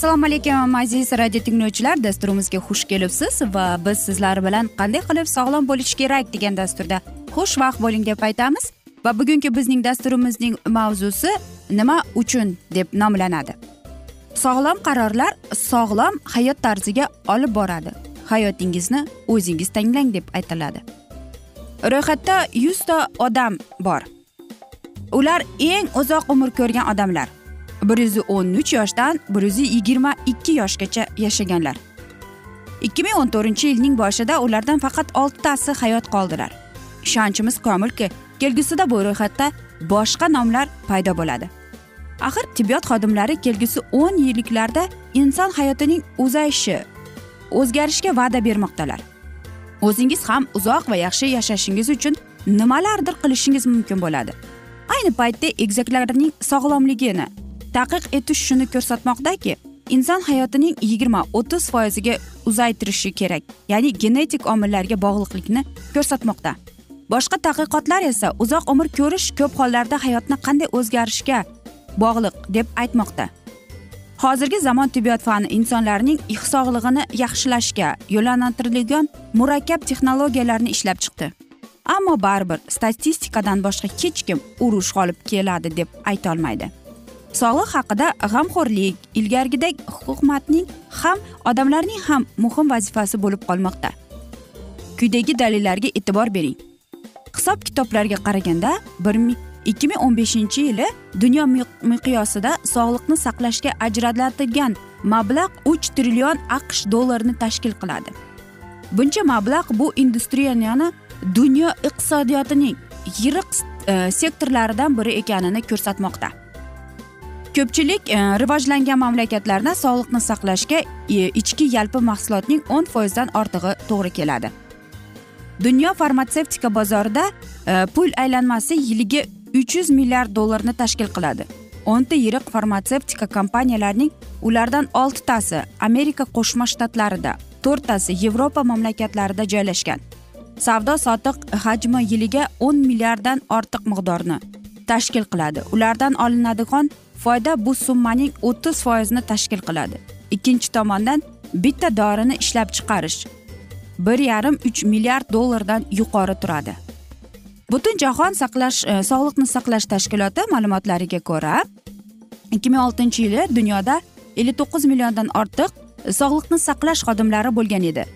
assalomu alaykum aziz radio tinglovchilar. Dasturimizga xush kelibsiz va biz sizlar bilan qanday qilib sog'lom bo'lish kerak degan dasturda xushvaqt bo'ling deb aytamiz. Va bugungi bizning dasturimizning mavzusi nima uchun deb nomlanadi. Sog'lom qarorlar sog'lom hayot tarziga olib boradi. Hayotingizni o'zingiz tanglang deb aytiladi. Ro'yxatda yuzta odam bor. Ular eng uzoq umr ko'rgan odamlar. Bir yuz o'n uch yoshdan bir yuz yigirma ikki yoshgacha yashaganlar. ikki ming o'n to'rtinchi yilning boshida ulardan faqat oltitasi hayot qoldilar. Ishonchimiz komilki kelgusida bu ro'yxatda boshqa nomlar paydo bo'ladi. Axir tibbiyot xodimlari kelgusi o'n yilliklarda inson hayotining uzayishi o'zgarishga va'da bermoqdalar. O'zingiz ham uzoq va yaxshi yashashingiz uchun nimalardir qilishingiz mumkin bo'ladi. Ayni paytda egizaklarning sog'lomligini taqiq etish shuni ko'rsatmoqdaki inson hayotining yigirma o'ttiz foiziga uzaytirishi kerak ya'ni genetik omillarga bog'liqlikni ko'rsatmoqda. Boshqa tadqiqotlar esa uzoq umr ko'rish ko'p hollarda hayotni qanday o'zgarishga bog'liq deb aytmoqda. Hozirgi zamon tibbiyot fani insonlarning sog'lig'ini yaxshilashga yo'llantirilgan murakkab texnologiyalarni ishlab chiqdi. Ammo baribir statistikadan boshqa hech kim urush olib keladi deb aytolmaydi. Sog'liq haqida g'amxo'rlik ilgarigidek hukumatning ham odamlarning ham muhim vazifasi bo'lib qolmoqda. Quyidagi dalillarga e'tibor bering. Hisob kitoblarga qaraganda bir ikki ming o'n beshinchi yili dunyo miqyosida sog'liqni saqlashga ajratilgan mablag' uch trillion aqsh dollarini tashkil qiladi. Buncha mablag' bu industriyani dunyo iqtisodiyotining yirik e, sektorlaridan biri ekanini ko'rsatmoqda. Ko'pchilik e, rivojlangan mamlakatlarda sog'liqni saqlashga e, ichki yalpi mahsulotning o'n foizdan ortig'i to'g'ri keladi. Dunyo farmatsevtika bozorida e, pul aylanmasi yiliga uch yuz milliard dollarni tashkil qiladi. O'nta yirik farmatsevtika kompaniyalarining ulardan oltitasi amerika qo'shma shtatlarida to'rttasi yevropa mamlakatlarida joylashgan. Savdo sotiq hajmi yiliga o'n milliarddan ortiq miqdorni tashkil qiladi. Ulardan olinadigan foyda bu summaning o'ttiz foizini tashkil qiladi. Ikkinchi tomondan bitta dorini ishlab chiqarish bir yarim uch milliard dollardan yuqori turadi. Butun jahon saqlash e, sog'liqni saqlash tashkiloti ma'lumotlariga ko'ra ikki ming oltinchi yili dunyoda ellik to'qqiz milliondan ortiq e, sog'liqni saqlash xodimlari bo'lgan edi.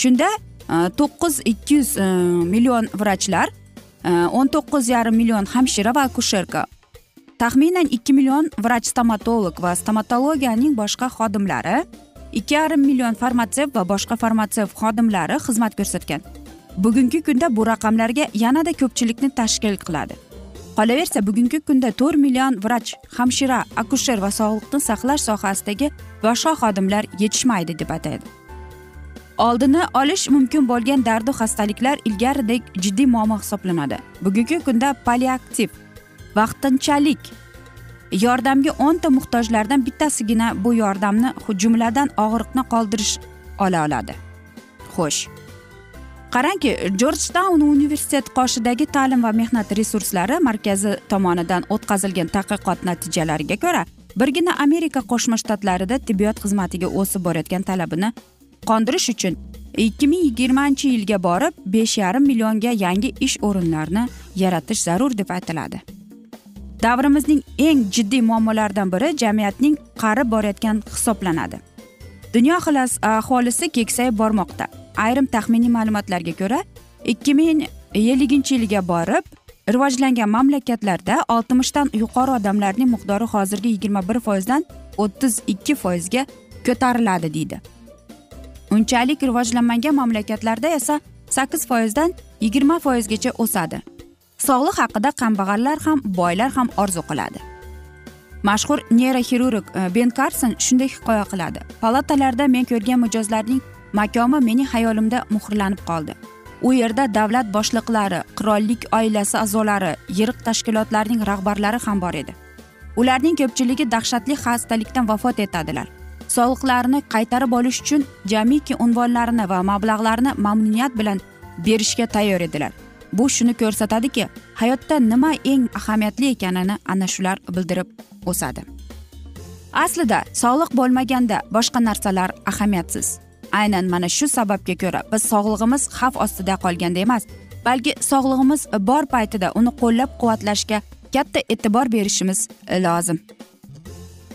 Shunda e, to'qqiz ikki yuz e, million vrachlar e, o'n to'qqiz yarim million hamshira va akusherka taxminan ikki million vrach stomatolog va stomatologiyaning boshqa xodimlari ikki yarim million farmatsev va boshqa farmatsev xodimlari xizmat ko'rsatgan. Bugungi kunda bu raqamlarga yanada ko'pchilikni tashkil qiladi. Qolaversa bugungi kunda to'rt million vrach hamshira akusher va sog'liqni saqlash sohasidagi boshqa xodimlar yetishmaydi deb ataydi. Oldini olish mumkin bo'lgan dardu xastaliklar ilgaridek jiddiy muammo hisoblanadi. Bugungi kunda paliaktiv vaqtinchalik yordamga o'nta muhtojlardan bittasigina bu yordamni jumladan og'riqni qoldirish ola oladi. Xo'sh. Qarangki jorj taun universiteti qoshidagi ta'lim va mehnat resurslari markazi tomonidan o'tkazilgan tadqiqot natijalariga ko'ra birgina amerika qo'shma shtatlarida tibbiyot xizmatiga o'sib borayotgan talabini qondirish uchun ikki ming yigirmanchi yilga borib besh yarim millionga yangi ish o'rinlarini yaratish zarur deb aytiladi. Davrimizning eng jiddiy muammolaridan biri jamiyatning qarib borayotgan hisoblanadi. Dunyo aholisi keksayib bormoqda. Ayrim taxminiy ma'lumotlarga ko'ra ikki ming elliginchi yilga borib rivojlangan mamlakatlarda oltmishdan yuqori odamlarning miqdori hozirgi yigirma bir foizdan o'ttiz ikki foizga ko'tariladi deydi. Unchalik rivojlanmagan mamlakatlarda esa sakkiz foizdan yigirma foizgacha o'sadi. Sog'liq haqida kambag'allar ham boylar ham orzu qiladi. Mashhur neyroxirurg eh, ben karson shunday hikoya qiladi. Palatalarda men ko'rgan mijozlarning makomi mening xayolimda muhrlanib qoldi. U yerda davlat boshliqlari qirollik oilasi a'zolari yirik tashkilotlarning rahbarlari ham bor edi. Ularning ko'pchiligi dahshatli xastalikdan vafot etadilar. Soliqlarni qaytarib olish uchun jamiki unvonlarini va mablag'larni mamnuniyat bilan berishga tayyor edilar. Bu shuni ko'rsatadiki hayotda nima eng ahamiyatli ekanini ana shular bildirib o'sadi. Aslida sog'liq bo'lmaganda boshqa narsalar ahamiyatsiz. Aynan mana shu sababga ko'ra biz sog'lig'imiz xavf ostida qolganda emas balki sog'lig'imiz bor paytida uni qo'llab quvvatlashga katta e'tibor berishimiz e, lozim.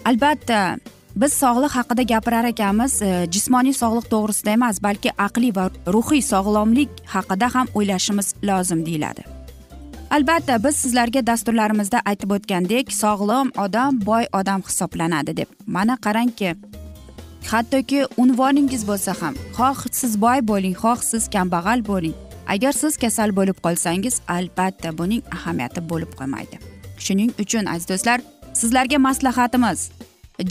Albatta biz sog'liq haqida gapirar ekanmiz e, jismoniy sog'liq to'g'risida emas balki aqliy va ruhiy sog'lomlik haqida ham o'ylashimiz lozim deyiladi. Albatta biz sizlarga dasturlarimizda aytib o'tgandek sog'lom odam boy odam hisoblanadi deb. Mana qarangki hattoki unvoningiz bo'lsa ham xoh siz boy bo'ling xoh siz kambag'al bo'ling. Agar siz kasal bo'lib qolsangiz albatta buning ahamiyati bo'lib qolmaydi. Shuning uchun aziz do'stlar sizlarga maslahatimiz.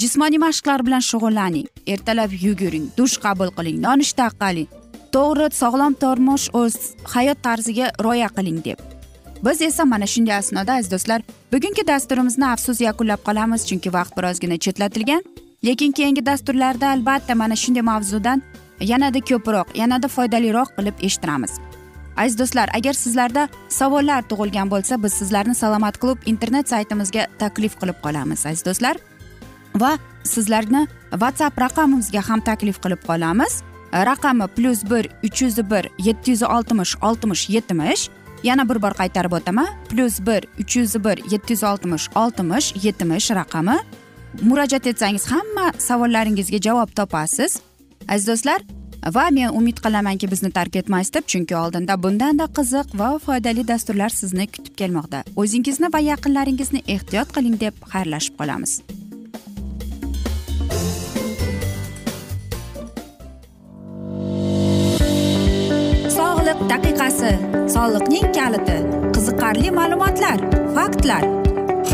Jismoniy mashqlar bilan shug'ullaning ertalab yuguring dush qabul qiling nonushta qiling. To'g'ri sog'lom turmush o'z hayot tarziga rioya qiling deb. Biz esa mana shunday asnoda aziz do'stlar bugungi dasturimizni afsus yakunlab qolamiz chunki vaqt birozgina chetlatilgan. Lekin keyingi dasturlarda albatta mana shunday mavzudan yanada ko'proq yanada foydaliroq qilib eshittiramiz. Aziz do'stlar agar sizlarda savollar tug'ilgan bo'lsa biz sizlarni salomat klub internet saytimizga taklif qilib qolamiz aziz do'stlar. Va sizlarni whatsapp raqamimizga ham taklif qilib qolamiz. Raqami plyus bir uch yuz bir yetti yuz oltmish oltmish yetmish. Yana bir bor qaytarib o'taman. Plyus bir uch yuz bir yetti yuz oltmish oltmish yetmish raqami. Murojaat etsangiz hamma savollaringizga javob topasiz. Aziz do'stlar va men umid qilamanki bizni tark etmaysiz deb chunki oldinda bundanda qiziq va foydali dasturlar sizni kutib kelmoqda. O'zingizni va yaqinlaringizni ehtiyot qiling deb xayrlashib qolamiz. Sog'liq daqiqasi soliqning kaliti qiziqarli ma'lumotlar faktlar.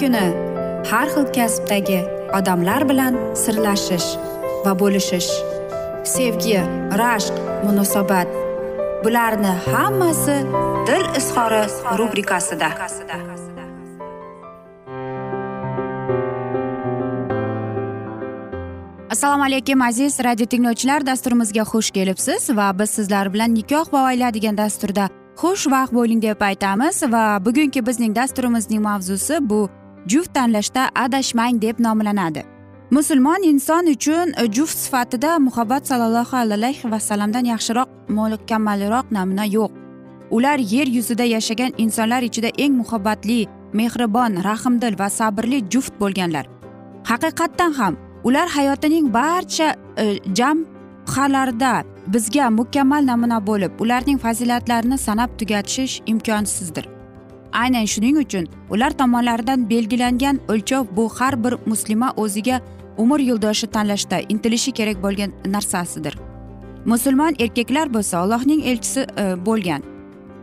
Kuni har xil kasbdagi odamlar bilan sirlashish va bo'lishish sevgi rashq munosabat bularni hammasi dil izhori rubrikasida. Assalomu alaykum aziz radio tinglovchilar dasturimizga xush kelibsiz va biz sizlar bilan nikoh va oila degan dasturda xushvaqt bo'ling deb aytamiz va bugungi bizning dasturimizning mavzusi bu juft tanlashda adashmang deb nomlanadi. Musulmon inson uchun juft sifatida muhabbat sallallohu alayhi vasallamdan yaxshiroq mukammalroq namuna yo'q. Ular yer yuzida yashagan insonlar ichida eng muhabbatli mehribon rahmdil va sabrli juft bo'lganlar. Haqiqatdan ham ular hayotining barcha e, jamhalarida bizga mukammal namuna bo'lib ularning fazilatlarini sanab tugatish imkonsizdir. Aynan shuning uchun ular tomonlaridan belgilangan o'lchov bu har bir muslima o'ziga umr yo'ldoshi tanlashda intilishi kerak bo'lgan narsasidir. Musulmon erkaklar bo'lsa allohning elchisi e, bo'lgan.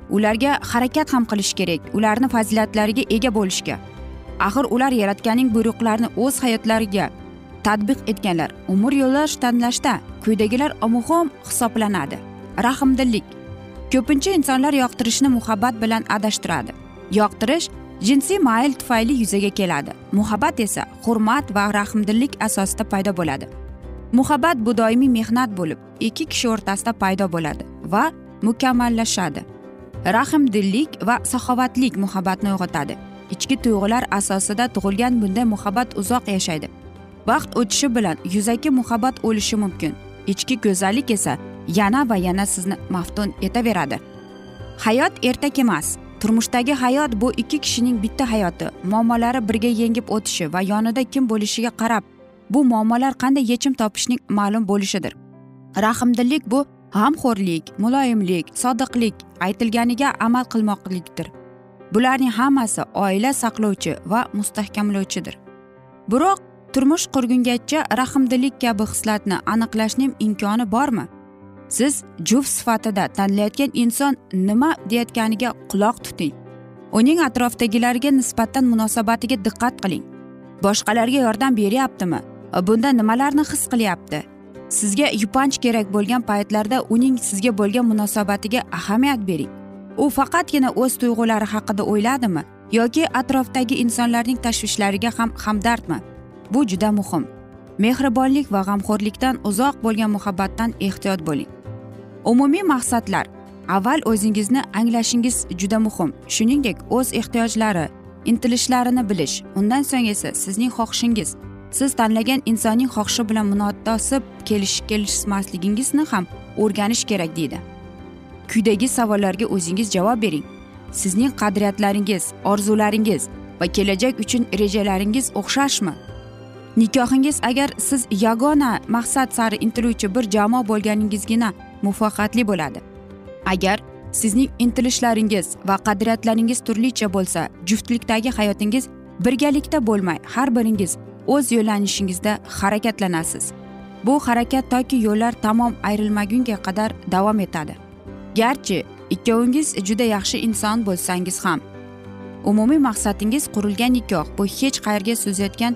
Ularga harakat ham qilish kerak ularni fazilatlariga ega bo'lishga. Axir ular yaratganning buyruqlarini o'z hayotlariga tadbiq etganlar umr yo'ldosh tanlashda quyidagilar muhim hisoblanadi. Rahmdillik. Ko'pincha insonlar yoqtirishni muhabbat bilan adashtiradi. Yoqtirish jinsiy mayl tufayli yuzaga keladi. Muhabbat esa hurmat va rahmdillik asosida paydo bo'ladi. Muhabbat bu doimiy mehnat bo'lib ikki kishi o'rtasida paydo bo'ladi va mukammallashadi rahmdillik va saxovatlik muhabbatni uyg'otadi. Ichki tuyg'ular asosida tug'ilgan bunday muhabbat uzoq yashaydi. Vaqt o'tishi bilan yuzaki muhabbat o'lishi mumkin. Ichki go'zallik esa yana va yana sizni maftun etaveradi. Hayot ertak emas turmushdagi hayot bu ikki kishining bitta hayoti. Muammolari birga yengib o'tishi va yonida kim bo'lishiga qarab bu muammolar qanday yechim topishning ma'lum bo'lishidir. Rahmdillik bu g'amxo'rlik muloyimlik sodiqlik aytilganiga amal qilmoqlikdir. Bularning hammasi oila saqlovchi va mustahkamlovchidir. Biroq turmush qurgungacha rahmdillik kabi xislatni aniqlashning imkoni bormi? Siz juft sifatida tanlayotgan inson nima deyayotganiga quloq tuting. Uning atrofdagilarga nisbatan munosabatiga diqqat qiling. Boshqalarga yordam beryaptimi? Bunda nimalarni his qilyapti? Sizga yupanch kerak bo'lgan paytlarda uning sizga bo'lgan munosabatiga ahamiyat bering. U faqatgina o'z tuyg'ulari haqida o'yladimi? Yoki atrofdagi insonlarning tashvishlariga ham hamdardmi? Bu juda muhim. Mehribonlik va g'amxo'rlikdan uzoq bo'lgan muhabbatdan ehtiyot bo'ling. Umumiy maqsadlar. Avval o'zingizni anglashingiz juda muhim. Shuningdek o'z ehtiyojlari intilishlarini bilish. Undan so'ng esa sizning xohishingiz. Siz tanlagan insonning xohishi bilan munosib kelish kelishmasligingizni ham o'rganish kerak deydi. Quyidagi savollarga o'zingiz javob bering. Sizning qadriyatlaringiz orzularingiz va kelajak uchun rejalaringiz o'xshashmi? Nikohingiz agar siz yagona maqsad sari intiluvchi bir jamoa bo'lganingizgina muvaffaqiyatli bo'ladi. Agar sizning intilishlaringiz va qadriyatlaringiz turlicha bo'lsa juftlikdagi hayotingiz birgalikda bo'lmay har biringiz o'z yo'llanishingizda harakatlanasiz. Bu harakat toki yo'llar tamom ayrilmagunga qadar davom etadi. Garchi ikkovingiz juda yaxshi inson bo'lsangiz ham umumiy maqsadingiz qurilgan nikoh bu hech qayerga suzayotgan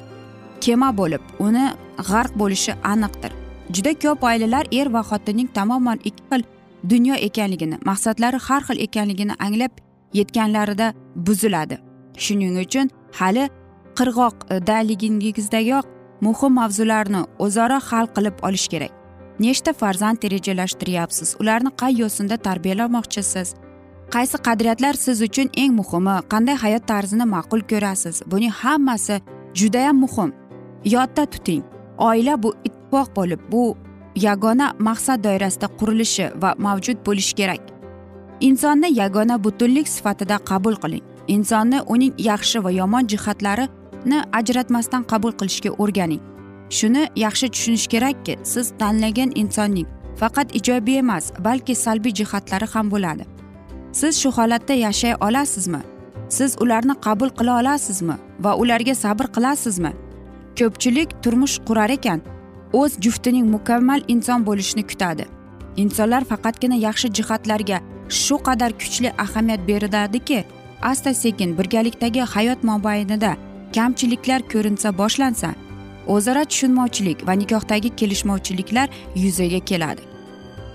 kema bo'lib uni g'arq bo'lishi aniqdir. Juda ko'p oilalar er va xotinning tamoman ikki xil dunyo ekanligini maqsadlari har xil ekanligini anglab yetganlarida buziladi. Shuning uchun hali qirg'oqdaligingizdayoq muhim mavzularni o'zaro hal qilib olish kerak. Nechta farzand rejalashtiryapsiz? Ularni qay yo'sinda tarbiyalamoqchisiz? Qaysi qadriyatlar siz uchun eng muhimi? Qanday hayot tarzini ma'qul ko'rasiz? Buning hammasi judayam muhim. Yodda tuting. Oila bu ittifoq bo'lib bu yagona maqsad doirasida qurilishi va mavjud bo'lishi kerak. Insonni yagona butunlik sifatida qabul qiling. Insonni uning yaxshi va yomon jihatlarini ajratmasdan qabul qilishga o'rganing. Shuni yaxshi tushunish kerakki siz tanlagan insonning faqat ijobiy emas balki salbiy jihatlari ham bo'ladi. Siz shu holatda yashay olasizmi? Siz ularni qabul qila olasizmi va ularga sabr qilasizmi? Ko'pchilik turmush qurar ekan o'z juftining mukammal inson bo'lishini kutadi. Insonlar faqatgina yaxshi jihatlarga shu qadar kuchli ahamiyat beriladiki asta sekin birgalikdagi hayot mobaynida kamchiliklar ko'rinsa boshlansa o'zaro tushunmovchilik va nikohdagi kelishmovchiliklar yuzaga keladi.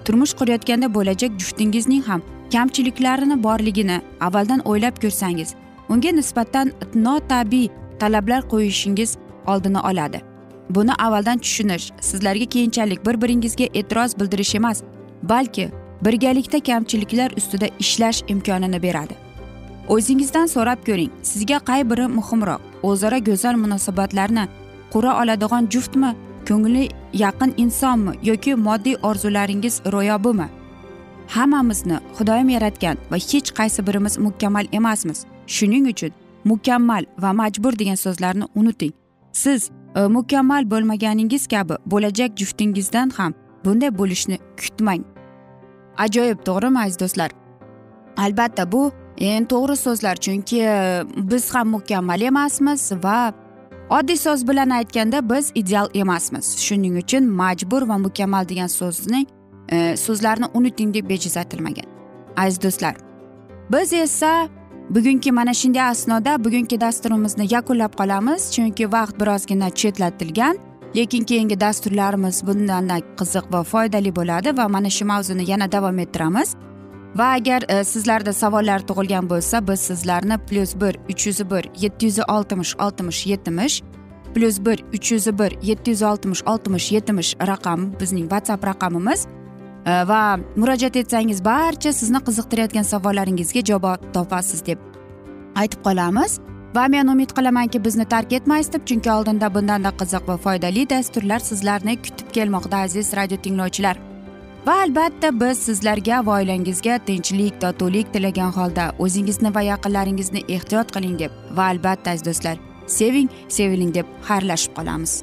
Turmush qurayotganda bo'lajak juftingizning ham kamchiliklarini borligini avvaldan o'ylab ko'rsangiz unga nisbatan notabiiy talablar qo'yishingiz oldini oladi. Buni avvaldan tushunish sizlarga keyinchalik bir biringizga e'tiroz bildirish emas balki birgalikda kamchiliklar ustida ishlash imkonini beradi. O'zingizdan so'rab ko'ring sizga qay biri muhimroq? O'zaro go'zal munosabatlarni qura oladigan juftmi? Ko'ngli yaqin insonmi yoki moddiy orzularingiz ro'yobimi? Hammamizni xudoyim yaratgan va hech qaysi birimiz mukammal emasmiz. Shuning uchun mukammal va majbur degan so'zlarni unuting. Siz Э, mukammal bo'lmaganingiz kabi bo'lajak juftingizdan ham bunday bo'lishni kutmang. Ajoyib to'g'rimi aziz do'stlar? Albatta bu eng to'g'ri so'zlar chunki e, biz ham mukammal emasmiz va oddiy so'z bilan aytganda biz ideal emasmiz. Shuning uchun majbur va mukammal degan so'zni e, so'zlarni unuting deb bejiz aytilmagan aziz do'stlar biz esa bugungi mana shunday asnoda bugungi dasturimizni yakunlab qolamiz chunki vaqt birozgina chetlatilgan. Lekin keyingi dasturlarimiz bundanda qiziq va foydali bo'ladi va mana shu mavzuni yana davom ettiramiz. Va agar e, sizlarda savollar tug'ilgan bo'lsa biz sizlarni plyus bir uch yuz bir yetti yuz oltmish oltmish yetmish plyus bir uch yuz bir yetti yuz oltmish oltmish yetmish raqam bizning whatsapp raqamimiz. Э, va murojaat etsangiz barcha sizni qiziqtirayotgan savollaringizga javob topasiz deb aytib qolamiz. Va men umid qilamanki bizni tark etmaysiz deb chunki oldinda bundanda qiziq va foydali dasturlar sizlarni kutib kelmoqda aziz radio tinglovchilar. Va albatta biz sizlarga va oilangizga tinchlik totuvlik tilagan holda o'zingizni va yaqinlaringizni ehtiyot qiling deb. Va albatta aziz do'stlar seving seviling deb xayrlashib qolamiz.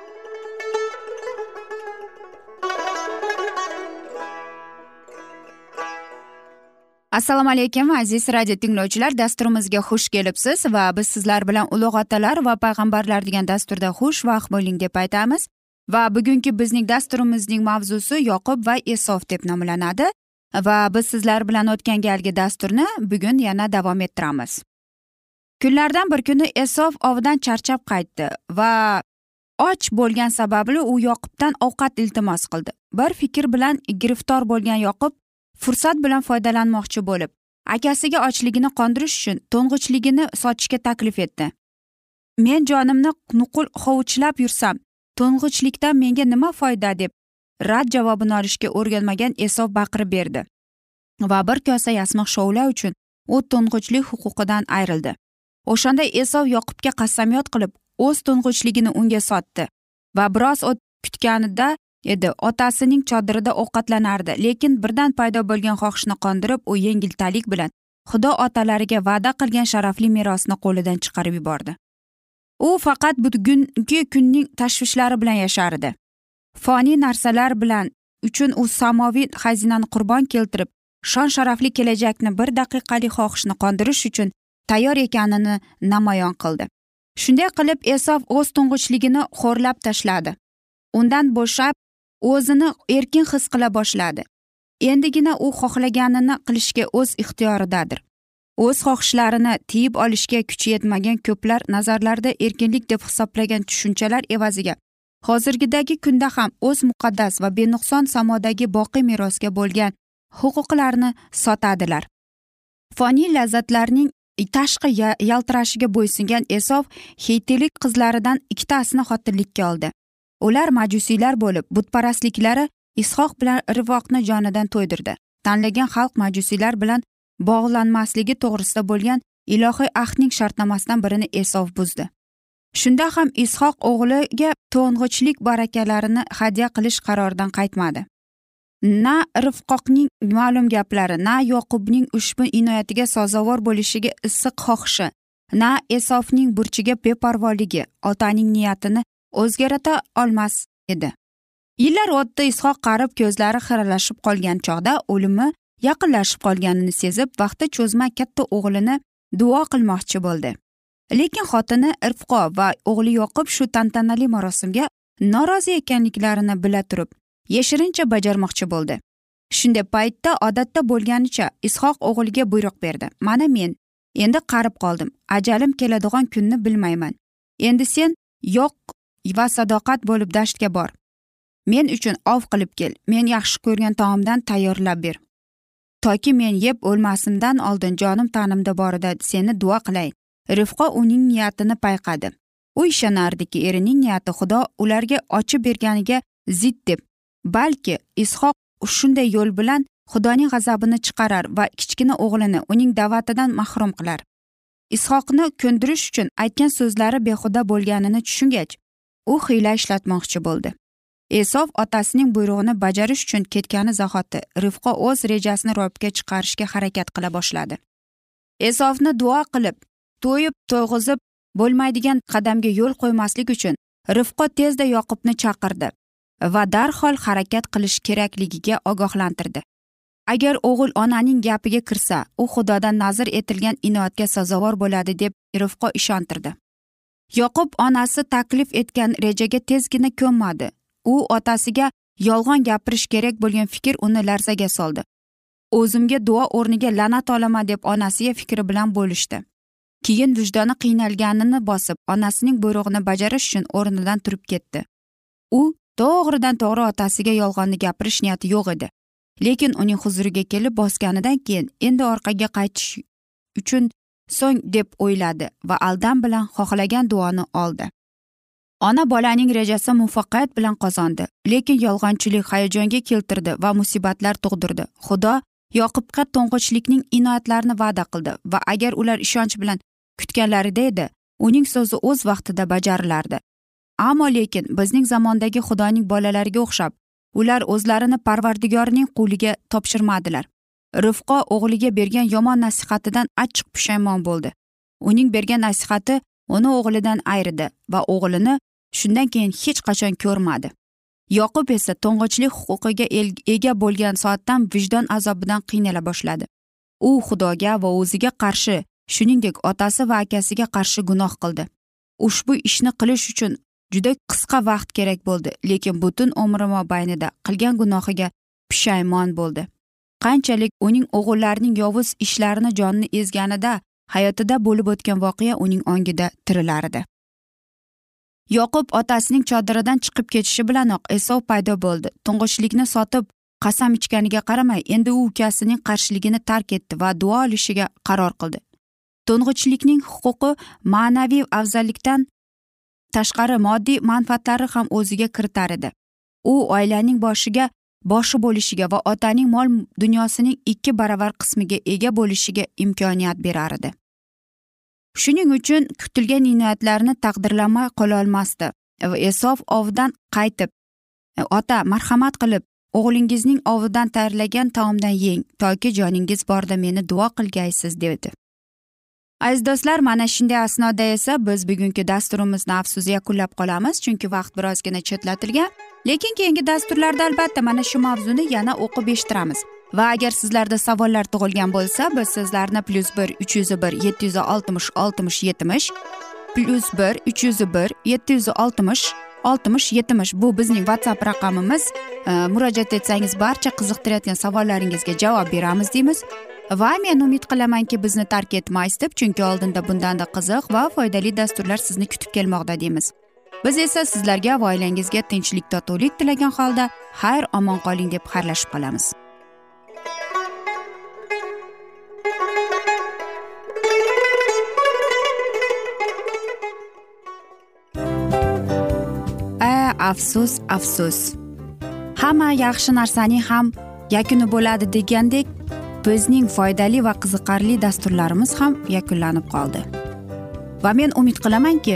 Assalomu alaykum aziz radio tinglovchilar. Dasturimizga xush kelibsiz va biz sizlar bilan ulug' otalar va payg'ambarlar degan dasturda xushvaqt bo'ling deb aytamiz. Va bugungi bizning dasturimizning mavzusi yoqub va esof deb nomlanadi. Va biz sizlar bilan o'tgan galgi dasturni bugun yana davom ettiramiz. Kunlardan bir kuni esof ovdan charchab qaytdi va och bo'lgan sababli u yoqubdan ovqat iltimos qildi. Bir fikr bilan giriftor bo'lgan yoqub fursat bilan foydalanmoqchi bo'lib akasiga ochligini qondirish uchun to'ng'ichligini sotishga taklif etdi. Men jonimni nuqul hovuchlab yursam to'ng'ichlikdan menga nima foyda deb rad javobini olishga o'rganmagan esov baqirib berdi va bir kosa yasmiq shovla uchun u to'ng'ichlik huquqidan ayrildi. O'shanda esov yoqubga qasamyod qilib o'z to'ng'ichligini unga sotdi va biroz o't kutganida edi. Otasining chodirida ovqatlanardi lekin birdan paydo bo'lgan xohishni qondirib u yengiltalik bilan xudo otalariga va'da qilgan sharafli merosni qo'lidan chiqarib yubordi. U faqat bugungi kunning tashvishlari bilan yashardi foniy narsalar bilan uchun u samoviy xazinani qurbon keltirib shon sharafli kelajakni bir daqiqalik xohishni qondirish uchun tayyor ekanini namoyon qildi. Shunday qilib esof o'z to'ng'ichligini xo'rlab tashladi. Undan bo'shab o'zini erkin his qila boshladi. Endigina u xohlaganini qilishga o'z ixtiyoridadir. O'z xohishlarini tiyib olishga kuchi yetmagan ko'plar nazarlarida erkinlik deb hisoblagan tushunchalar evaziga hozirgidagi kunda ham o'z muqaddas va benuqson samodagi boqiy merosga bo'lgan huquqlarini sotadilar. Foniy lazzatlarning tashqi yaltirashiga bo'ysungan esov xeytilik qizlaridan ikkitasini xotinlikka oldi. Ular majusiylar bo'lib butparastliklari ishoq bilan rivoqni jonidan to'ydirdi. Tanlagan xalq majusiylar bilan bog'lanmasligi to'g'risida bo'lgan ilohiy ahdning shartnomasidan birini esov buzdi. Shunda ham ishoq o'g'liga to'ng'ichlik barakalarini hadya qilish qaroridan qaytmadi. Na rifqoqning ma'lum gaplari na yoqubning ushbu inoyatiga sazovor bo'lishiga issiq xohishi na esofning burchiga beparvoligi otaning niyatini o'zgarata olmas edi. Yillar o'tdi ishoq qarib ko'zlari xiralashib qolgan chog'da o'limi yaqinlashib qolganini sezib vaqti cho'zma katta o'g'lini duo qilmoqchi bo'ldi. Lekin xotini irfqo va o'g'li yoqub shu tantanali marosimga norozi ekanliklarini bila turib yashirincha bajarmoqchi bo'ldi. Shunday paytda odatda bo'lganicha ishoq o'g'liga buyruq berdi. Mana men endi qarib qoldim. Ajalim keladigan kunni bilmayman. Endi sen yo'q va sadoqat bo'lib dashtga bor. Men uchun ov qilib kel men yaxshi ko'rgan taomdan tayyorlab ber. Toki men yeb o'lmasimdan oldin jonim tanimda borida seni duo qilay. Rifqo uning niyatini payqadi. U ishonardiki erining niyati xudo ularga ochib berganiga zid deb. Balki ishoq shunday yo'l bilan xudoning g'azabini chiqarar va kichkina o'g'lini uning da'vatidan mahrum qilar. Ishoqni ko'ndirish uchun aytgan so'zlari behuda bo'lganini tushungach u hiyla ishlatmoqchi bo'ldi. Esov otasining buyrug'ini bajarish uchun ketgani zahoti rifqo o'z rejasini ro'yobga chiqarishga harakat qila boshladi. Esovni duo qilib to'yib to'yg'izib bo'lmaydigan qadamga yo'l qo'ymaslik uchun rifqo tezda yoqubni chaqirdi va darhol harakat qilish kerakligiga ogohlantirdi. Agar o'g'il onaning gapiga kirsa u xudodan nazr etilgan inoatga sazovor bo'ladi deb rifqo ishontirdi. Yoqub onasi taklif etgan rejaga tezgina ko'nmadi. U otasiga yolg'on gapirish kerak bo'lgan fikr uni larzaga soldi. O'zimga duo o'rniga la'nat olaman deb onasiga fikri bilan bo'lishdi. Keyin vijdoni qiynalganini bosib onasining buyrug'ini bajarish uchun o'rnidan turib ketdi. U to'g'ridan to'g'ri otasiga yolg'onni gapirish niyati yo'q edi. Lekin uning huzuriga kelib bosganidan keyin endi orqaga qaytish uchun so'ng deb o'yladi va aldam bilan xohlagan duoni oldi. Ona bolaning rejasi muvaffaqiyat bilan qozondi lekin yolg'onchilik hayajonga keltirdi va musibatlar tug'dirdi. Xudo yoqubga to'ng'ichlikning inoyatlarini va'da qildi va agar ular ishonch bilan kutganlarida edi uning so'zi o'z vaqtida bajarilardi ammo lekin bizning zamondagi xudoning bolalariga o'xshab ular o'zlarini parvardigorning quliga topshirmadilar. Rifqo o'g'liga bergan yomon nasihatidan achchiq pushaymon bo'ldi. Uning bergan nasihati uni o'g'lidan ayridi va o'g'lini shundan keyin hech qachon ko'rmadi. Yoqub esa to'ng'ichlik huquqiga ega bo'lgan soatdan vijdon azobidan qiynala boshladi. U xudoga va o'ziga qarshi shuningdek otasi va akasiga qarshi gunoh qildi. Ushbu ishni qilish uchun juda qisqa vaqt kerak bo'ldi lekin butun umri mobaynida qilgan gunohiga pushaymon bo'ldi. Qanchalik uning o'g'illarining yovuz ishlarini jonni ezganida hayotida bo'lib o'tgan voqea uning ongida tirilardi. Yoqub otasining chodiridan chiqib ketishi bilanoq esov paydo bo'ldi. To'ng'ichlikni sotib qasam ichganiga qaramay endi u ukasining qarshiligini tark etdi va duo olishiga qaror qildi. To'ng'ichlikning huquqi ma'naviy afzallikdan tashqari moddiy manfaatlari ham o'ziga kiritar edi. U oilaning boshiga boshi bo'lishiga va otaning mol dunyosining ikki baravar qismiga ega bo'lishiga imkoniyat berar edi. Shuning uchun kutilgan inoyatlarni taqdirlamay qololmasdi esof ovdan qaytib e, ota marhamat qilib o'g'lingizning ovidan tayyorlagan taomdan yeng toki joningiz borda meni duo qilgaysiz dedi. Aziz do'stlar mana shunday asnoda esa biz bugungi dasturimizni afsus yakunlab qolamiz chunki vaqt birozgina chetlatilgan. Lekin keyingi dasturlarda albatta mana shu mavzuni yana o'qib eshittiramiz. Va agar sizlarda savollar tug'ilgan bo'lsa biz sizlarni plyus bir uch yuz bir yetti yuz oltmish oltmish yetmish plyus bir uch yuz bir yetti yuz oltmish oltmish yetmish bu bizning whatsapp raqamimiz. E, murojaat etsangiz barcha qiziqtirayotgan savollaringizga javob beramiz deymiz. Va men umid qilamanki bizni tark etmaysiz deb chunki oldinda bundanda qiziq va foydali dasturlar sizni kutib kelmoqda deymiz. Biz esa sizlarga va oilangizga tinchlik totuvlik tilagan holda xayr omon qoling deb xayrlashib qolamiz. Afsus afsus. Hamma yaxshi narsaning ham yakuni bo'ladi degandek bizning foydali va qiziqarli dasturlarimiz ham yakunlanib qoldi. Va men umid qilamanki